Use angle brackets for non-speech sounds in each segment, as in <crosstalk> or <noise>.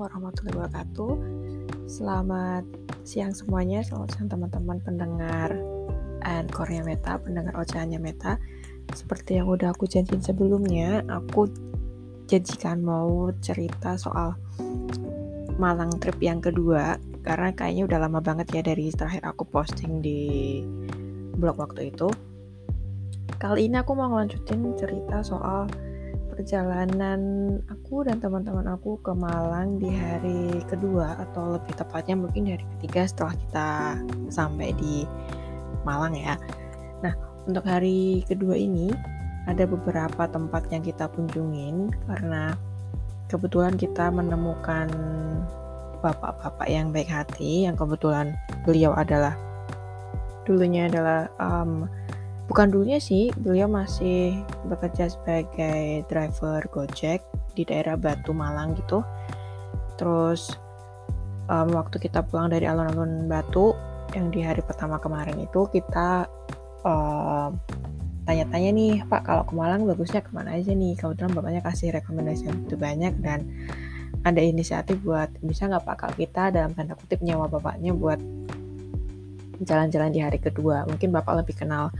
warahmatullahi wabarakatuh. Selamat siang semuanya, selamat siang teman-teman pendengar and Korea Meta, pendengar ocehannya Meta. Seperti yang udah aku janjiin sebelumnya, aku janjikan mau cerita soal Malang trip yang kedua karena kayaknya udah lama banget ya dari terakhir aku posting di blog waktu itu. Kali ini aku mau ngelanjutin cerita soal perjalanan aku dan teman-teman aku ke Malang di hari kedua atau lebih tepatnya mungkin di hari ketiga setelah kita sampai di Malang ya. Nah, untuk hari kedua ini ada beberapa tempat yang kita kunjungin karena kebetulan kita menemukan bapak-bapak yang baik hati yang kebetulan beliau adalah dulunya adalah um, bukan dulunya sih beliau masih bekerja sebagai driver Gojek di daerah Batu Malang gitu. Terus um, waktu kita pulang dari alun-alun Batu yang di hari pertama kemarin itu kita tanya tanya-tanya nih Pak kalau ke Malang bagusnya ke mana aja nih? Kebetulan bapaknya kasih rekomendasi yang begitu banyak dan ada inisiatif buat bisa nggak Pak kalau kita dalam tanda kutip nyawa bapaknya buat jalan-jalan di hari kedua? Mungkin bapak lebih kenal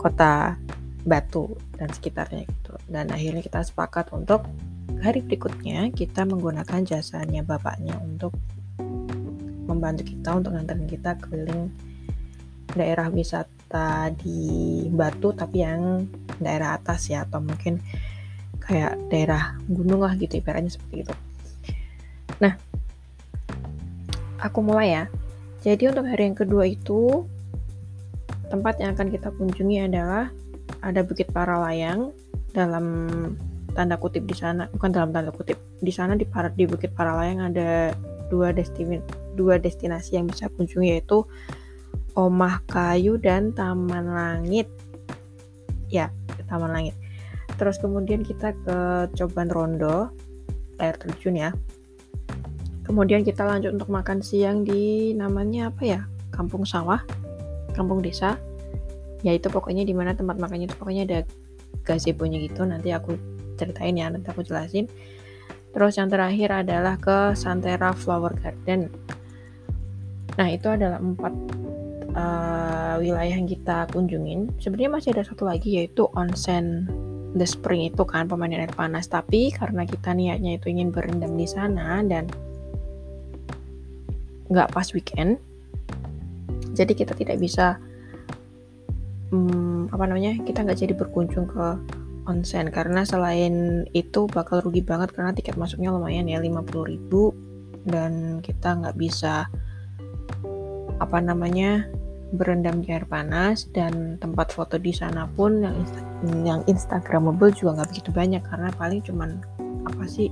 kota Batu dan sekitarnya gitu. Dan akhirnya kita sepakat untuk hari berikutnya kita menggunakan jasanya bapaknya untuk membantu kita untuk nganterin kita keliling daerah wisata di Batu tapi yang daerah atas ya atau mungkin kayak daerah gunung lah gitu ibaratnya seperti itu. Nah, aku mulai ya. Jadi untuk hari yang kedua itu Tempat yang akan kita kunjungi adalah ada Bukit Paralayang dalam tanda kutip di sana, bukan dalam tanda kutip. Di sana di, di Bukit Paralayang ada dua destinasi dua destinasi yang bisa kunjungi yaitu Omah Kayu dan Taman Langit. Ya, Taman Langit. Terus kemudian kita ke Coban Rondo, air terjun ya. Kemudian kita lanjut untuk makan siang di namanya apa ya? Kampung Sawah kampung desa. Ya itu pokoknya di mana tempat makannya itu pokoknya ada gazebo-nya gitu. Nanti aku ceritain ya nanti aku jelasin. Terus yang terakhir adalah ke Santera Flower Garden. Nah itu adalah empat uh, wilayah yang kita kunjungin. Sebenarnya masih ada satu lagi yaitu onsen The Spring itu kan pemandian air panas. Tapi karena kita niatnya itu ingin berendam di sana dan nggak pas weekend jadi kita tidak bisa hmm, apa namanya kita nggak jadi berkunjung ke onsen. Karena selain itu bakal rugi banget karena tiket masuknya lumayan ya 50.000 dan kita nggak bisa apa namanya berendam di air panas. Dan tempat foto di sana pun yang insta yang instagramable juga nggak begitu banyak. Karena paling cuman apa sih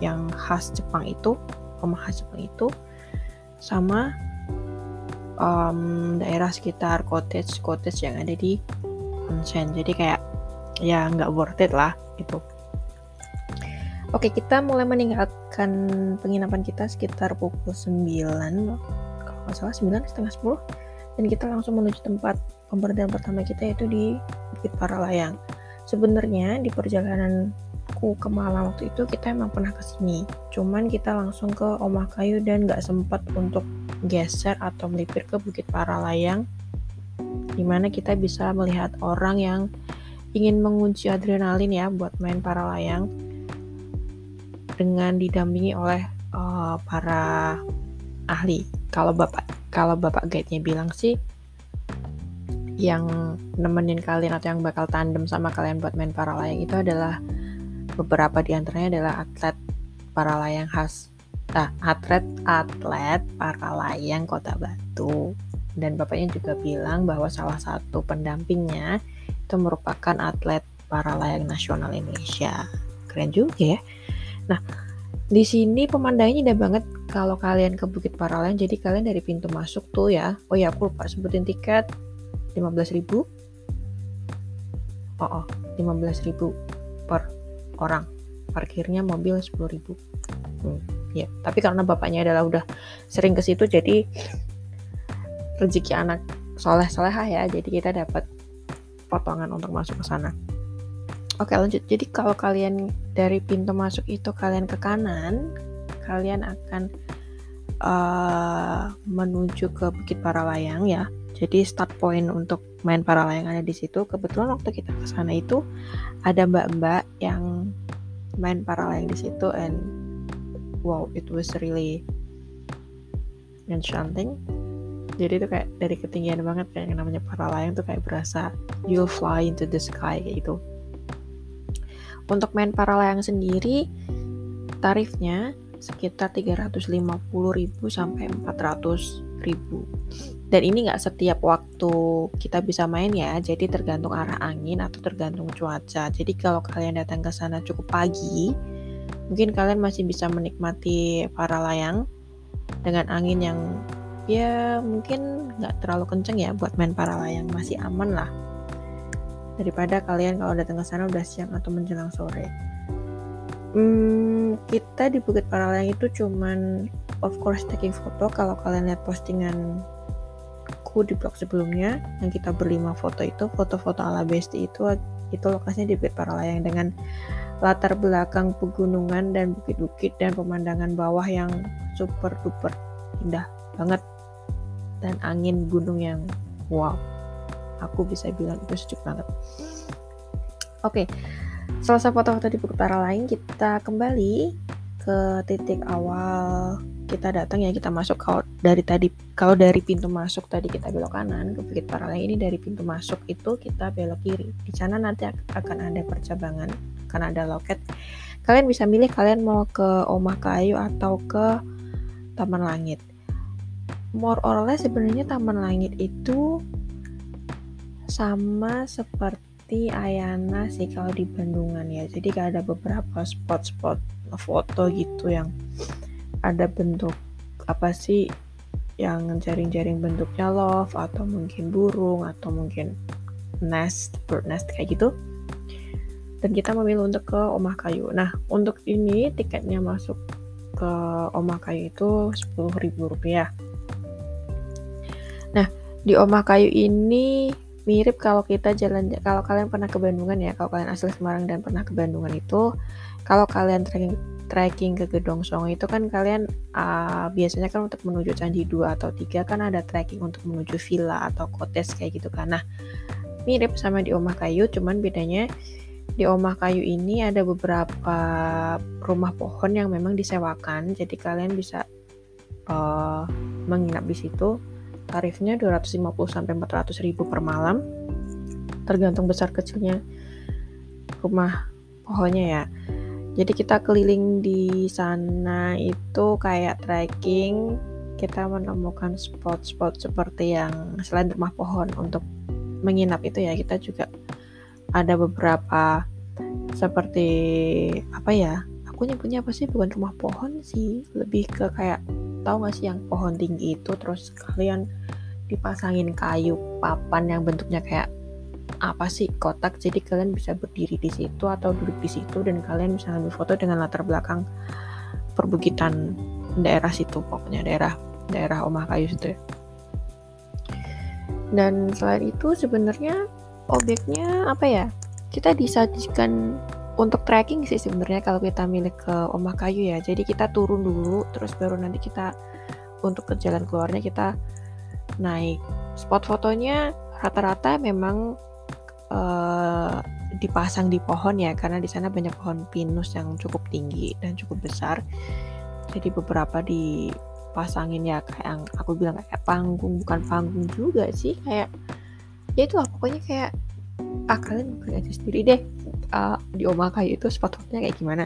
yang khas Jepang itu rumah khas Jepang itu sama um, daerah sekitar cottage cottage yang ada di onsen. Jadi kayak ya nggak worth it lah itu oke kita mulai meninggalkan penginapan kita sekitar pukul 9 kalau nggak salah 9 setengah 10 dan kita langsung menuju tempat pemberdayaan pertama kita yaitu di Bukit Paralayang sebenarnya di perjalanan ke Malang waktu itu kita emang pernah ke sini cuman kita langsung ke Omah Kayu dan nggak sempat untuk geser atau melipir ke Bukit Paralayang di mana kita bisa melihat orang yang ingin mengunci adrenalin ya buat main paralayang dengan didampingi oleh uh, para ahli. Kalau bapak kalau bapak guide-nya bilang sih yang nemenin kalian atau yang bakal tandem sama kalian buat main paralayang itu adalah Beberapa di antaranya adalah atlet para layang khas nah, atlet atlet para layang Kota Batu. Dan bapaknya juga bilang bahwa salah satu pendampingnya itu merupakan atlet para layang nasional Indonesia. Keren juga ya. Nah, di sini pemandangannya indah banget kalau kalian ke Bukit Paralayang. Jadi kalian dari pintu masuk tuh ya. Oh ya, aku lupa sebutin tiket 15.000. Oh, oh 15.000 per orang parkirnya mobil 10.000 hmm, ya tapi karena bapaknya adalah udah sering ke situ jadi rezeki anak soleh solehah ya jadi kita dapat potongan untuk masuk ke sana oke lanjut jadi kalau kalian dari pintu masuk itu kalian ke kanan kalian akan uh, menuju ke Bukit Paralayang ya. Jadi start point untuk main paralayang ada di situ. Kebetulan waktu kita ke sana itu ada mbak-mbak yang main paralayang di situ and wow, it was really enchanting. Jadi itu kayak dari ketinggian banget kayak yang namanya paralayang tuh kayak berasa you'll fly into the sky kayak gitu. Untuk main paralayang sendiri tarifnya sekitar 350.000 sampai 400.000 dan ini nggak setiap waktu kita bisa main ya jadi tergantung arah angin atau tergantung cuaca jadi kalau kalian datang ke sana cukup pagi mungkin kalian masih bisa menikmati para layang dengan angin yang ya mungkin nggak terlalu kenceng ya buat main para layang. Masih aman lah. Daripada kalian kalau datang ke sana udah siang atau menjelang sore. Hmm, kita di Bukit Paralayang itu cuman of course taking foto. Kalau kalian lihat postingan aku di blog sebelumnya yang kita berlima foto itu foto-foto ala besti itu itu lokasinya di Bukit Paralayang dengan latar belakang pegunungan dan bukit-bukit dan pemandangan bawah yang super duper indah banget dan angin gunung yang wow aku bisa bilang itu sejuk banget oke okay. selesai foto-foto di Bukit Paralayang kita kembali ke titik awal kita datang ya kita masuk kalau dari tadi kalau dari pintu masuk tadi kita belok kanan ke Bukit Paralayang ini dari pintu masuk itu kita belok kiri. Di sana nanti akan ada percabangan akan ada loket. Kalian bisa milih kalian mau ke Omah Kayu atau ke Taman Langit. More or less sebenarnya Taman Langit itu sama seperti Ayana sih kalau di Bandungan ya. Jadi ada beberapa spot-spot foto gitu yang ada bentuk apa sih yang jaring-jaring bentuknya love atau mungkin burung atau mungkin nest bird nest kayak gitu. Dan kita memilih untuk ke Omah Kayu. Nah untuk ini tiketnya masuk ke Omah Kayu itu ribu rupiah. Nah di Omah Kayu ini mirip kalau kita jalan kalau kalian pernah ke Bandungan ya kalau kalian asli Semarang dan pernah ke Bandungan itu kalau kalian trekking trekking ke Gedong Songo itu kan kalian uh, biasanya kan untuk menuju Candi 2 atau 3 kan ada trekking untuk menuju villa atau kotes kayak gitu kan. Nah, mirip sama di Omah Kayu, cuman bedanya di Omah Kayu ini ada beberapa rumah pohon yang memang disewakan, jadi kalian bisa uh, menginap di situ. Tarifnya 250 sampai 400 ribu per malam, tergantung besar kecilnya rumah pohonnya ya jadi kita keliling di sana itu kayak trekking kita menemukan spot-spot seperti yang selain rumah pohon untuk menginap itu ya kita juga ada beberapa seperti apa ya aku nyebutnya apa sih? Bukan rumah pohon sih lebih ke kayak tahu gak sih yang pohon tinggi itu? Terus kalian dipasangin kayu papan yang bentuknya kayak apa sih kotak jadi kalian bisa berdiri di situ atau duduk di situ dan kalian bisa ambil foto dengan latar belakang perbukitan daerah situ pokoknya daerah daerah Omah Kayu situ ya. Dan selain itu sebenarnya objeknya apa ya? Kita disajikan untuk trekking sih sebenarnya kalau kita milik ke Omah Kayu ya. Jadi kita turun dulu terus baru nanti kita untuk ke jalan keluarnya kita naik. Spot fotonya rata-rata memang uh, dipasang di pohon ya karena di sana banyak pohon pinus yang cukup tinggi dan cukup besar. Jadi beberapa dipasangin ya kayak yang aku bilang kayak panggung bukan panggung juga sih kayak ya itulah pokoknya kayak ah kalian beli aja sendiri deh uh, di Kayu itu spot-spotnya kayak gimana.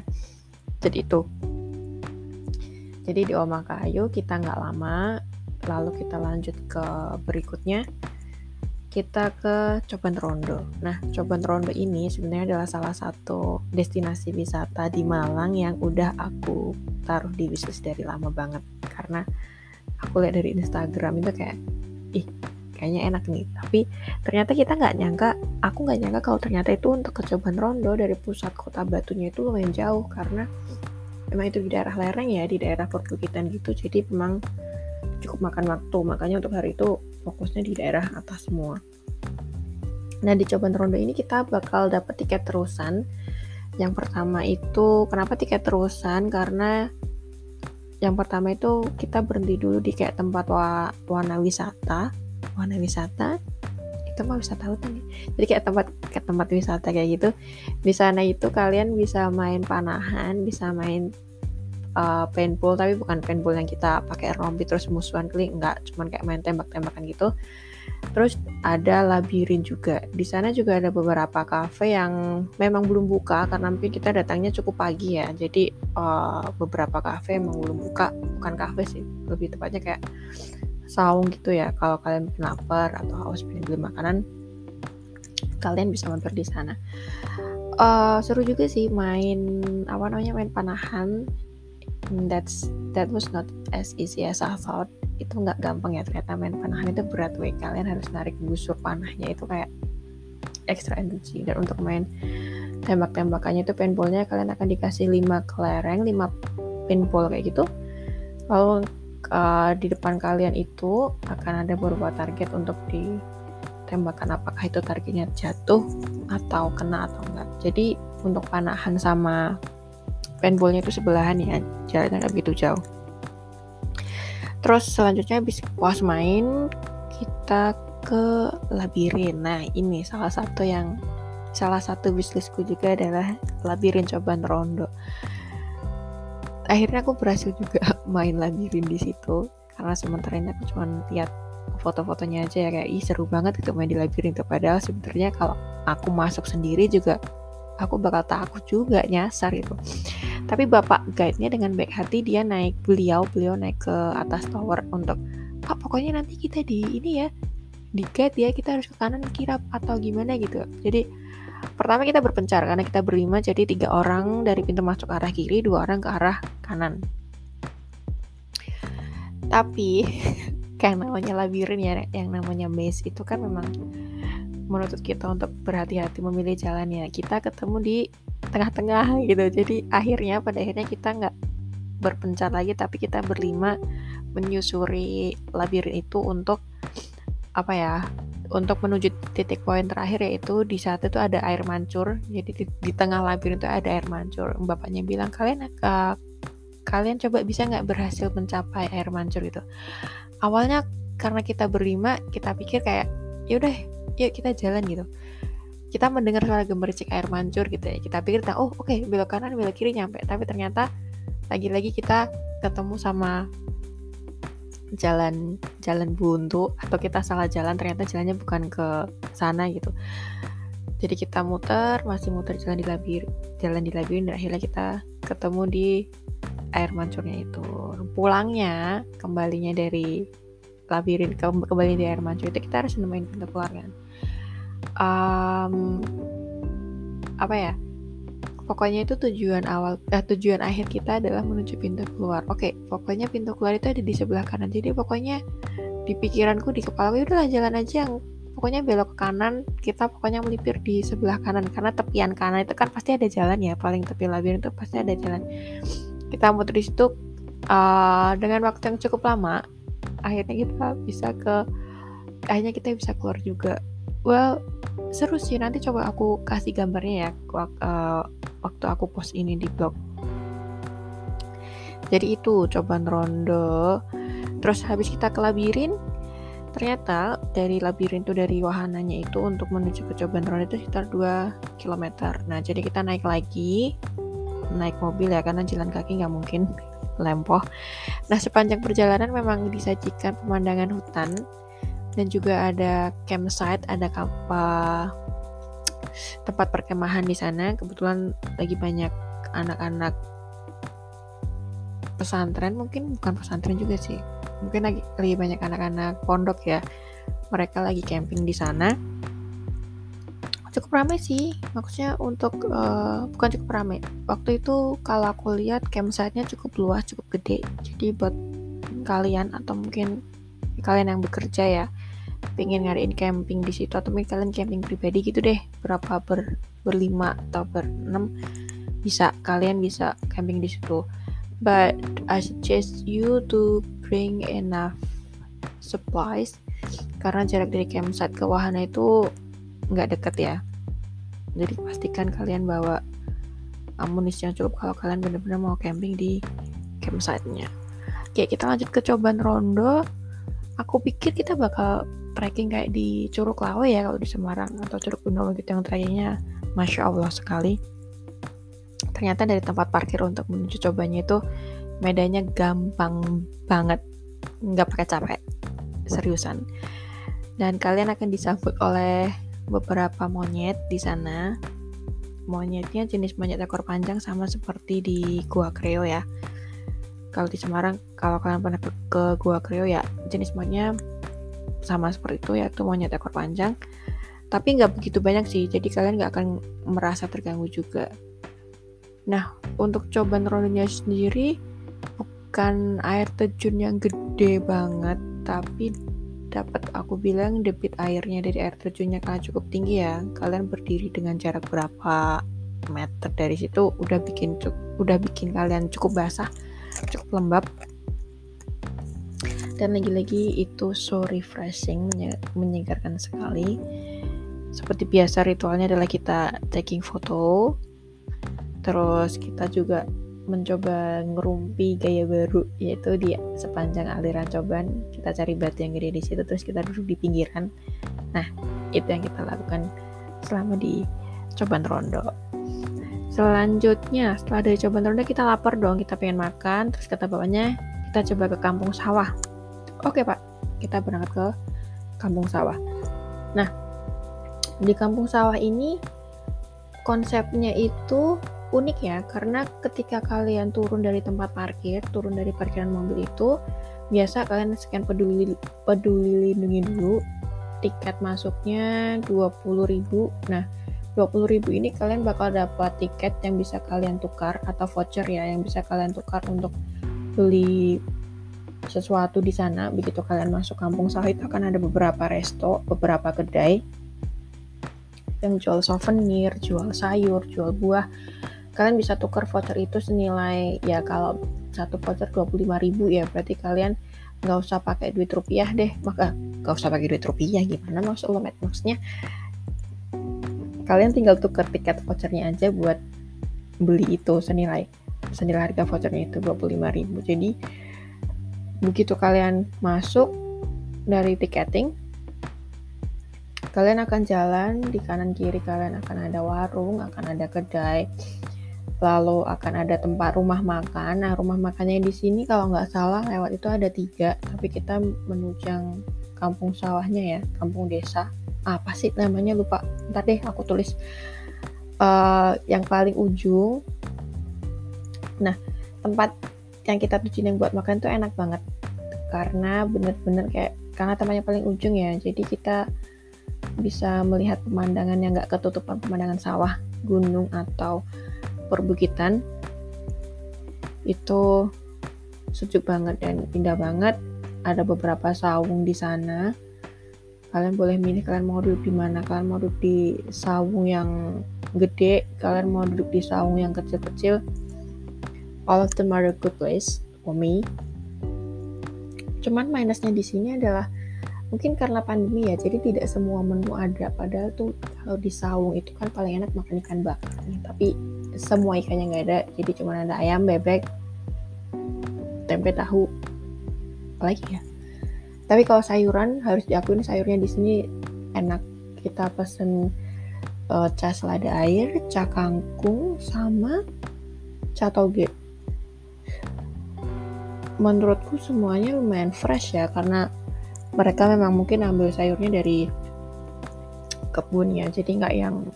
Jadi itu. Jadi di Oma Kayu kita nggak lama lalu kita lanjut ke berikutnya kita ke Coban Rondo. Nah, Coban Rondo ini sebenarnya adalah salah satu destinasi wisata di Malang yang udah aku taruh di wishlist dari lama banget. Karena aku lihat dari Instagram itu kayak ih kayaknya enak nih. Tapi ternyata kita nggak nyangka aku nggak nyangka kalau ternyata itu untuk ke Coban Rondo dari pusat kota Batunya itu lumayan jauh. Karena memang itu di daerah lereng ya di daerah perbukitan gitu. Jadi memang cukup makan waktu. Makanya untuk hari itu fokusnya di daerah atas semua. Nah di Coban Rondo ini kita bakal dapat tiket terusan. Yang pertama itu kenapa tiket terusan? Karena yang pertama itu kita berhenti dulu di kayak tempat wa warna wisata. Warna wisata? Itu mah wisata hutan ya. Jadi kayak tempat kayak tempat wisata kayak gitu. Di sana itu kalian bisa main panahan bisa main uh, paintball tapi bukan paintball yang kita pakai rompi terus musuhan klik enggak. Cuman kayak main tembak-tembakan gitu. Terus ada labirin juga. Di sana juga ada beberapa cafe yang memang belum buka karena mungkin kita datangnya cukup pagi ya. Jadi uh, beberapa cafe memang belum buka. Bukan cafe sih lebih tepatnya kayak saung gitu ya. Kalau kalian bikin lapar atau haus pengen beli makanan kalian bisa mampir di sana. Uh, seru juga sih main apa namanya main panahan that's that was not as easy as I thought. Itu nggak gampang ya ternyata main panahan itu berat weh. Kalian harus narik busur panahnya itu kayak extra energy. Dan untuk main tembak-tembakannya itu paintballnya kalian akan dikasih 5 kelereng 5 paintball kayak gitu. Lalu uh, di depan kalian itu akan ada beberapa target untuk ditembakkan. Apakah itu targetnya jatuh atau kena atau enggak. Jadi untuk panahan sama paintballnya itu sebelahan ya jaraknya nggak begitu jauh. Terus selanjutnya habis puas main kita ke labirin. Nah ini salah satu yang salah satu bisnisku juga adalah labirin cobaan rondo. Akhirnya aku berhasil juga <laughs> main labirin di situ karena sementara ini aku cuma lihat foto-fotonya aja ya kayak ih seru banget gitu main di labirin itu padahal sebenarnya kalau aku masuk sendiri juga aku bakal takut juga nyasar itu tapi bapak guide-nya dengan baik hati dia naik beliau beliau naik ke atas tower untuk pak pokoknya nanti kita di ini ya di guide ya kita harus ke kanan kiri atau gimana gitu jadi Pertama kita berpencar karena kita berlima jadi tiga orang dari pintu masuk arah kiri, dua orang ke arah kanan. Tapi <laughs> kayak namanya labirin ya, yang namanya maze itu kan memang menuntut kita untuk berhati-hati memilih jalan ya. Kita ketemu di tengah-tengah gitu. Jadi akhirnya pada akhirnya kita nggak berpencar lagi tapi kita berlima menyusuri labirin itu untuk apa ya untuk menuju titik poin terakhir yaitu di saat itu ada air mancur jadi di, di tengah labirin itu ada air mancur bapaknya bilang kalian uh, kalian coba bisa nggak berhasil mencapai air mancur itu awalnya karena kita berlima kita pikir kayak yaudah yuk kita jalan gitu. Kita mendengar suara gemericik air mancur gitu ya. Kita pikir oh oke okay, belok kanan belok kiri nyampe. Tapi ternyata lagi-lagi kita ketemu sama jalan jalan buntu atau kita salah jalan ternyata jalannya bukan ke sana gitu. Jadi kita muter masih muter jalan di labir jalan di labirin dan akhirnya kita ketemu di air mancurnya itu. Pulangnya kembalinya dari labirin ke, kembali di air mancur itu kita harus nemuin pintu keluar kan? Um, apa ya? Pokoknya itu tujuan awal eh, tujuan akhir kita adalah menuju pintu keluar. Oke pokoknya pintu keluar itu ada di sebelah kanan. Jadi pokoknya di pikiranku di kepala gue udahlah jalan aja. Yang pokoknya belok ke kanan kita pokoknya melipir di sebelah kanan. Karena tepian kanan itu kan pasti ada jalan ya paling tepi labirin itu pasti ada jalan. Kita muter di situ uh, dengan waktu yang cukup lama akhirnya kita bisa ke akhirnya kita bisa keluar juga. Well seru sih nanti coba aku kasih gambarnya ya uh, waktu aku post ini di blog. Jadi itu cobaan rondo terus habis kita ke labirin ternyata dari labirin itu dari wahananya itu untuk menuju ke cobaan rondo itu sekitar 2 km nah jadi kita naik lagi naik mobil ya karena jalan kaki nggak mungkin lempoh. Nah sepanjang perjalanan memang disajikan pemandangan hutan dan juga ada campsite ada kapal tempat perkemahan di sana. Kebetulan lagi banyak anak-anak pesantren mungkin bukan pesantren juga sih. Mungkin lagi lagi banyak anak-anak pondok ya. Mereka lagi camping di sana cukup ramai sih maksudnya untuk uh, bukan cukup ramai waktu itu kalau aku lihat campsite-nya cukup luas cukup gede. Jadi buat kalian atau mungkin kalian yang bekerja ya pengen ngadain camping di situ atau mungkin kalian camping pribadi gitu deh berapa ber berlima atau berenam bisa kalian bisa camping di situ. But I suggest you to bring enough supplies karena jarak dari campsite ke wahana itu nggak deket ya jadi pastikan kalian bawa amunisi yang cukup kalau kalian benar-benar mau camping di campsite-nya Oke, kita lanjut ke cobaan rondo. Aku pikir kita bakal trekking kayak di Curug Lawe ya kalau di Semarang atau Curug Gunung gitu yang trekkingnya Masya Allah sekali. Ternyata dari tempat parkir untuk menuju cobanya itu medannya gampang banget, nggak pakai capek, seriusan. Dan kalian akan disambut oleh beberapa monyet di sana. Monyetnya jenis monyet ekor panjang sama seperti di Gua Kreo ya. Kalau di Semarang kalau kalian pernah ke, ke Gua Kreo ya jenis monyetnya sama seperti itu yaitu monyet ekor panjang. Tapi nggak begitu banyak sih jadi kalian nggak akan merasa terganggu juga. Nah untuk coba rondonya sendiri bukan air terjun yang gede banget tapi dapat aku bilang debit airnya dari air terjunnya karena cukup tinggi ya. Kalian berdiri dengan jarak berapa meter dari situ udah bikin udah bikin kalian cukup basah cukup lembab. Dan lagi-lagi itu so refreshing menyegarkan sekali. Seperti biasa ritualnya adalah kita taking foto terus kita juga mencoba ngerumpi gaya baru yaitu di sepanjang aliran coban kita cari batu yang gede di situ terus kita duduk di pinggiran nah itu yang kita lakukan selama di coban rondo Selanjutnya, setelah dari coba ronda kita lapar dong, kita pengen makan. Terus kata bapaknya, kita coba ke kampung sawah. Oke pak, kita berangkat ke kampung sawah. Nah, di kampung sawah ini konsepnya itu unik ya, karena ketika kalian turun dari tempat parkir, turun dari parkiran mobil itu, biasa kalian scan peduli peduli lindungi dulu, tiket masuknya 20.000. Nah, 20.000 ini kalian bakal dapat tiket yang bisa kalian tukar atau voucher ya yang bisa kalian tukar untuk beli sesuatu di sana begitu kalian masuk kampung sawah itu akan ada beberapa resto beberapa kedai yang jual souvenir jual sayur jual buah kalian bisa tukar voucher itu senilai ya kalau satu voucher 25.000 ya berarti kalian nggak usah pakai duit rupiah deh. Maka nggak usah pakai duit rupiah gimana maksud lo maksudnya kalian tinggal tukar tiket vouchernya aja buat beli itu senilai senilai harga vouchernya itu 25.000 jadi begitu kalian masuk dari tiketing kalian akan jalan di kanan kiri kalian akan ada warung akan ada kedai lalu akan ada tempat rumah makan. Nah rumah makannya di sini kalau nggak salah lewat itu ada tiga tapi kita menunjang kampung sawahnya ya kampung desa. Apa sih namanya? Lupa. Ntar deh aku tulis. Uh, yang paling ujung. Nah tempat yang kita tujuin yang buat makan tuh enak banget. Karena bener-bener kayak karena tempatnya paling ujung ya. Jadi kita bisa melihat pemandangan yang gak ketutupan pemandangan sawah gunung atau perbukitan itu sejuk banget dan indah banget. Ada beberapa saung di sana. Kalian boleh milih kalian mau duduk di mana. Kalian mau duduk di saung yang gede kalian mau duduk di saung yang kecil-kecil. All of them are a good place for me. Cuman minusnya di sini adalah mungkin karena pandemi ya jadi tidak semua menu ada. Padahal tuh kalau di saung itu kan paling enak makan ikan bakar tapi semua ikannya nggak ada jadi cuma ada ayam bebek tempe tahu. Apalagi ya? Tapi kalau sayuran harus diakuin sayurnya di sini enak. Kita pesen uh, ca selada air ca kangkung sama ca toge. Menurutku semuanya lumayan fresh ya karena mereka memang mungkin ambil sayurnya dari kebun ya. Jadi nggak yang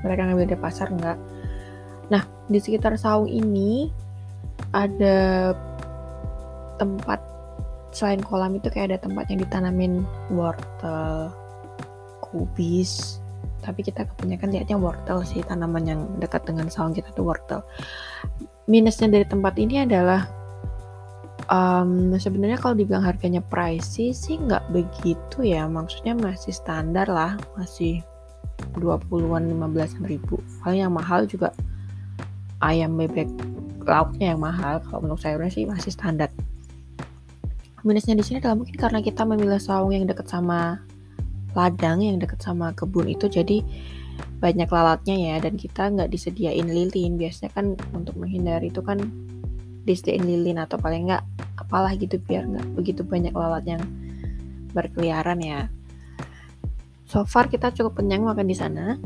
mereka ngambil dari pasar nggak nah di sekitar saung ini ada tempat selain kolam itu kayak ada tempat yang ditanamin wortel, kubis. Tapi kita kebanyakan lihatnya wortel sih tanaman yang dekat dengan saung kita tuh wortel. Minusnya dari tempat ini adalah um, sebenarnya kalau dibilang harganya pricey sih nggak begitu ya. Maksudnya masih standar lah, masih 20-an 15 ribu. Paling yang mahal juga ayam bebek lauknya yang mahal. Kalau untuk sayurnya sih masih standar. Minusnya di sini adalah mungkin karena kita memilih saung yang dekat sama ladang yang dekat sama kebun itu jadi banyak lalatnya ya dan kita nggak disediain lilin. Biasanya kan untuk menghindari itu kan disediain lilin atau paling nggak apalah gitu biar nggak begitu banyak lalat yang berkeliaran ya. So far kita cukup kenyang makan di sana.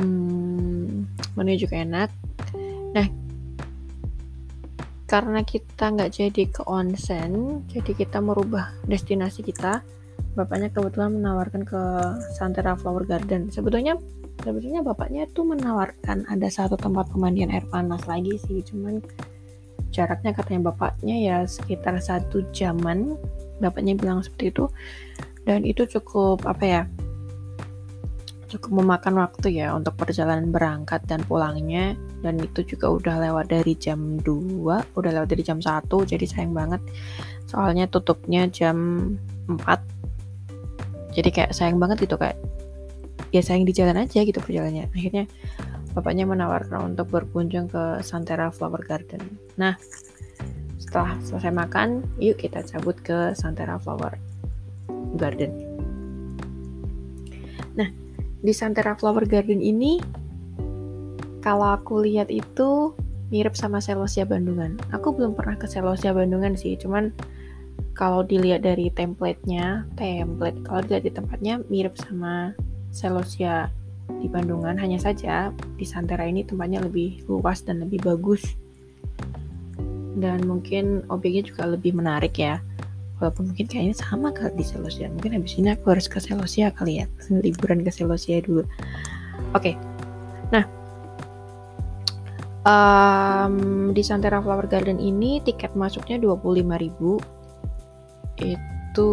Hmm, menu juga enak karena kita nggak jadi ke onsen jadi kita merubah destinasi kita. Bapaknya kebetulan menawarkan ke Santera Flower Garden. Sebetulnya sebetulnya bapaknya tuh menawarkan ada satu tempat pemandian air panas lagi sih. Cuman jaraknya katanya bapaknya ya sekitar satu jaman bapaknya bilang seperti itu. Dan itu cukup apa ya cukup memakan waktu ya untuk perjalanan berangkat dan pulangnya. Dan itu juga udah lewat dari jam 2 udah lewat dari jam 1 jadi sayang banget. Soalnya tutupnya jam 4 jadi kayak sayang banget gitu kayak ya sayang di jalan aja gitu perjalanannya. Akhirnya bapaknya menawarkan untuk berkunjung ke Santera Flower Garden. Nah setelah selesai makan yuk kita cabut ke Santera Flower Garden di Santera Flower Garden ini kalau aku lihat itu mirip sama Celosia Bandungan. Aku belum pernah ke Celosia Bandungan sih, cuman kalau dilihat dari template-nya, template kalau dilihat di tempatnya mirip sama Celosia di Bandungan, hanya saja di Santera ini tempatnya lebih luas dan lebih bagus. Dan mungkin objeknya juga lebih menarik ya walaupun mungkin kayaknya sama kali di Selosia. Mungkin habis ini aku harus ke Selosia kali ya. <laughs> Liburan ke Selosia dulu. Oke. Okay. nah. Um, di Santera Flower Garden ini tiket masuknya 25.000 itu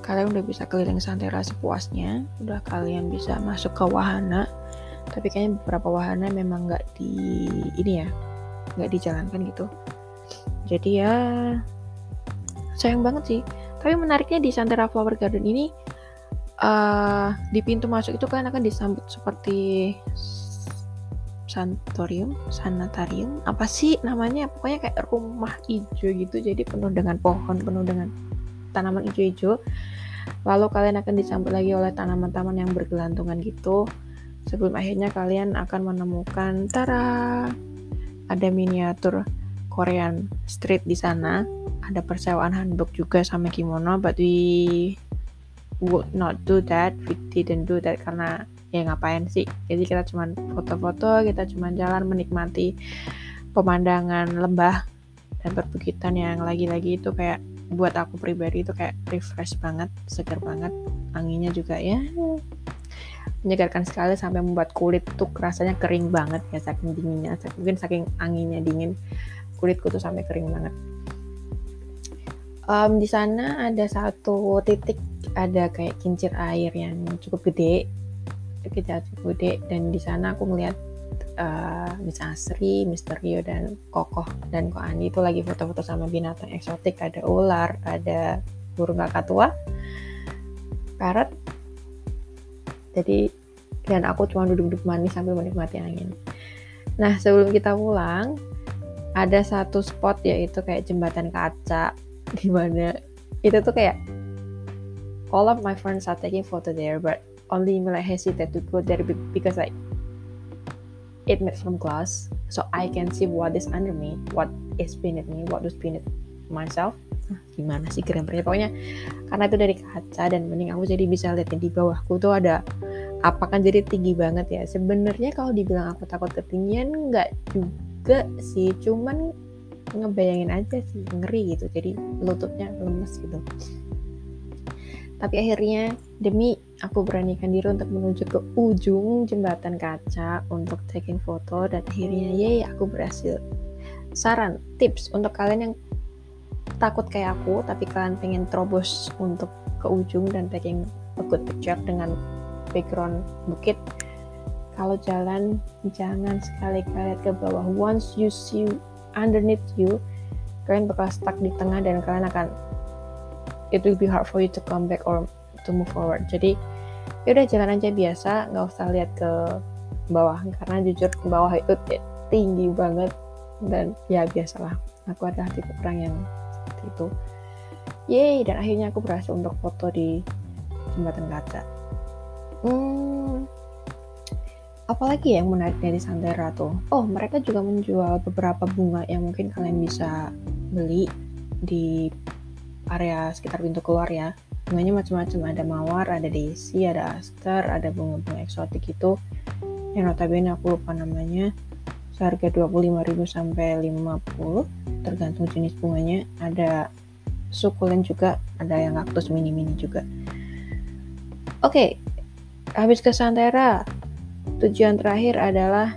kalian udah bisa keliling Santera sepuasnya. Udah kalian bisa masuk ke wahana. Tapi kayaknya beberapa wahana memang nggak di ini ya nggak dijalankan gitu. Jadi ya sayang banget sih tapi menariknya di Santera Flower Garden ini uh, di pintu masuk itu kan akan disambut seperti santorium, sanatarium, apa sih namanya? Pokoknya kayak rumah hijau gitu, jadi penuh dengan pohon, penuh dengan tanaman hijau-hijau. Lalu kalian akan disambut lagi oleh tanaman-tanaman yang bergelantungan gitu. Sebelum akhirnya kalian akan menemukan tara ada miniatur Korean street di sana ada persewaan handbook juga sama kimono but we would not do that. We didn't do that karena ya ngapain sih? Jadi kita cuma foto-foto kita cuma jalan menikmati pemandangan lembah dan perbukitan yang lagi-lagi itu kayak buat aku pribadi itu kayak refresh banget segar banget. Anginnya juga ya menyegarkan sekali sampai membuat kulit tuh rasanya kering banget ya saking dinginnya. Mungkin saking anginnya dingin kulitku tuh sampai kering banget um, di sana ada satu titik ada kayak kincir air yang cukup gede kita cukup gede dan di sana aku melihat uh, Miss Asri, Mister Rio dan Kokoh dan Ko Ani itu lagi foto-foto sama binatang eksotik ada ular, ada burung kakak tua, parrot. Jadi dan aku cuma duduk-duduk manis sambil menikmati angin. Nah sebelum kita pulang ada satu spot yaitu kayak jembatan kaca di mana itu tuh kayak all of my friends are taking photo there but only me like hesitate to go there because like it made from glass. So I can see what is under me what is beneath me what is beneath myself. Gimana sih keren pokoknya karena itu dari kaca dan mending aku jadi bisa lihat di bawahku tuh ada apa kan jadi tinggi banget ya. Sebenarnya kalau dibilang aku takut ketinggian nggak juga sih. Cuman ngebayangin aja sih ngeri gitu. Jadi lututnya lemes gitu. Tapi akhirnya demi aku beranikan diri untuk menuju ke ujung jembatan kaca untuk taking foto dan akhirnya yay aku berhasil. Saran tips untuk kalian yang takut kayak aku tapi kalian pengen terobos untuk ke ujung dan taking a good picture dengan background bukit kalau jalan jangan sekali-kali ke bawah. Once you see underneath you kalian bakal stuck di tengah dan kalian akan it will be hard for you to come back or to move forward. Jadi ya udah jalan aja biasa nggak usah lihat ke bawah karena jujur ke bawah itu tinggi banget. Dan ya biasalah aku adalah tipe orang yang seperti itu. Yeay dan akhirnya aku berhasil untuk foto di jembatan kaca hmm apalagi yang menarik dari Santera tuh? Oh, mereka juga menjual beberapa bunga yang mungkin kalian bisa beli di area sekitar pintu keluar ya. Bunganya macam-macam. Ada mawar ada daisy ada aster ada bunga-bunga eksotik itu. Yang notabene aku lupa namanya. Seharga 25.000 sampai 50 tergantung jenis bunganya. Ada sukulen juga ada yang kaktus mini-mini juga. Oke okay, habis ke Santera tujuan terakhir adalah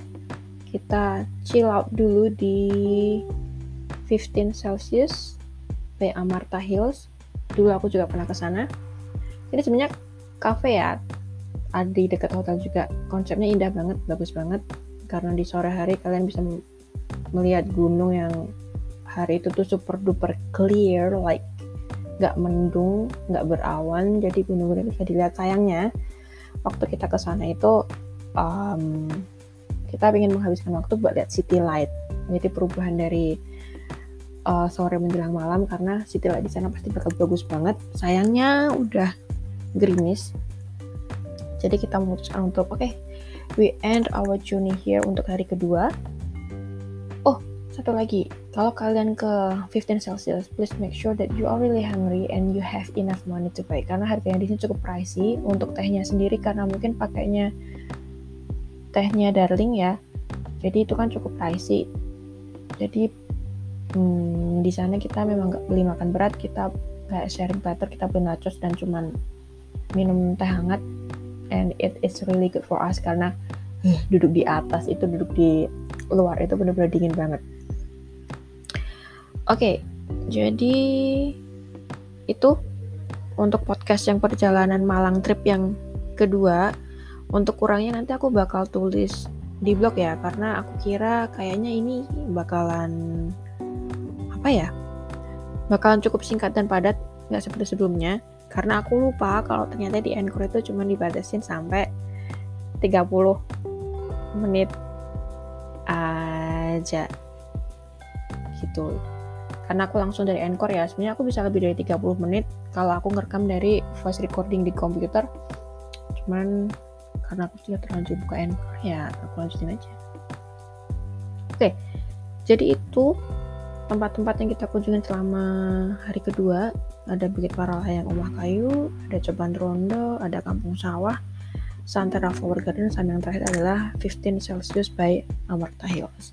kita chill out dulu di 15 Celsius by Amarta Hills. Dulu aku juga pernah ke sana. Ini sebenarnya cafe ya ada di dekat hotel juga. Konsepnya indah banget bagus banget. Karena di sore hari kalian bisa melihat gunung yang hari itu tuh super duper clear like nggak mendung nggak berawan. Jadi gunung-gunung bisa dilihat sayangnya waktu kita ke sana itu um, kita ingin menghabiskan waktu buat lihat city light jadi perubahan dari uh, sore menjelang malam karena city light di sana pasti bakal bagus banget. Sayangnya udah gerimis. Jadi kita memutuskan untuk oke, okay, we end our journey here untuk hari kedua. Oh, satu lagi. Kalau kalian ke 15 Celsius, please make sure that you are really hungry and you have enough money to buy. Karena harganya di sini cukup pricey untuk tehnya sendiri karena mungkin pakainya tehnya darling ya. Jadi itu kan cukup pricey. Jadi hmm, di sana kita memang nggak beli makan berat kita kayak sharing platter kita beli nachos dan cuman minum teh hangat and it is really good for us karena uh, duduk di atas itu duduk di luar itu benar-benar dingin banget oke okay, jadi itu untuk podcast yang perjalanan Malang trip yang kedua untuk kurangnya nanti aku bakal tulis di blog ya karena aku kira kayaknya ini bakalan apa ya bakalan cukup singkat dan padat nggak seperti sebelumnya. Karena aku lupa kalau ternyata di Anchor itu cuma dibatasin sampai 30 menit aja. Gitu. Karena aku langsung dari Anchor ya sebenarnya aku bisa lebih dari 30 menit kalau aku ngerekam dari voice recording di komputer. Cuman karena aku sudah terlanjur buka Anchor ya aku lanjutin aja oke jadi itu tempat-tempat yang kita kunjungi selama hari kedua ada Bukit Paralayang Rumah Kayu, ada Coban Rondo, ada Kampung Sawah, Santara Flower Garden, sama yang terakhir adalah 15 Celsius by Amarta Hills.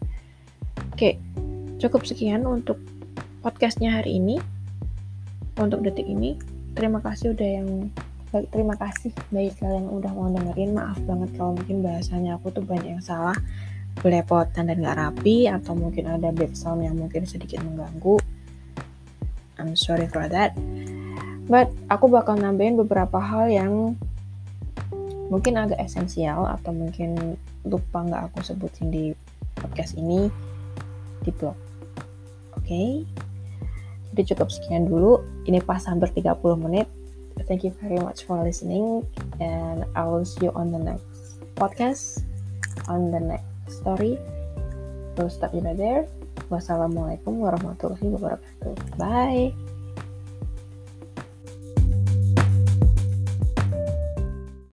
Oke, cukup sekian untuk podcastnya hari ini. Untuk detik ini, terima kasih udah yang terima kasih. Bagi kalian udah mau dengerin. Maaf banget kalau mungkin bahasanya aku tuh banyak yang salah belepotan dan gak rapi atau mungkin ada background yang mungkin sedikit mengganggu. I'm sorry for that. But aku bakal nambahin beberapa hal yang mungkin agak esensial atau mungkin lupa nggak aku sebutin di podcast ini di blog. Oke? Okay? jadi cukup sekian dulu. Ini pas hampir 30 menit thank you very much for listening and I will see you on the next podcast on the next story. So stop you there. Wassalamualaikum warahmatullahi wabarakatuh. Bye.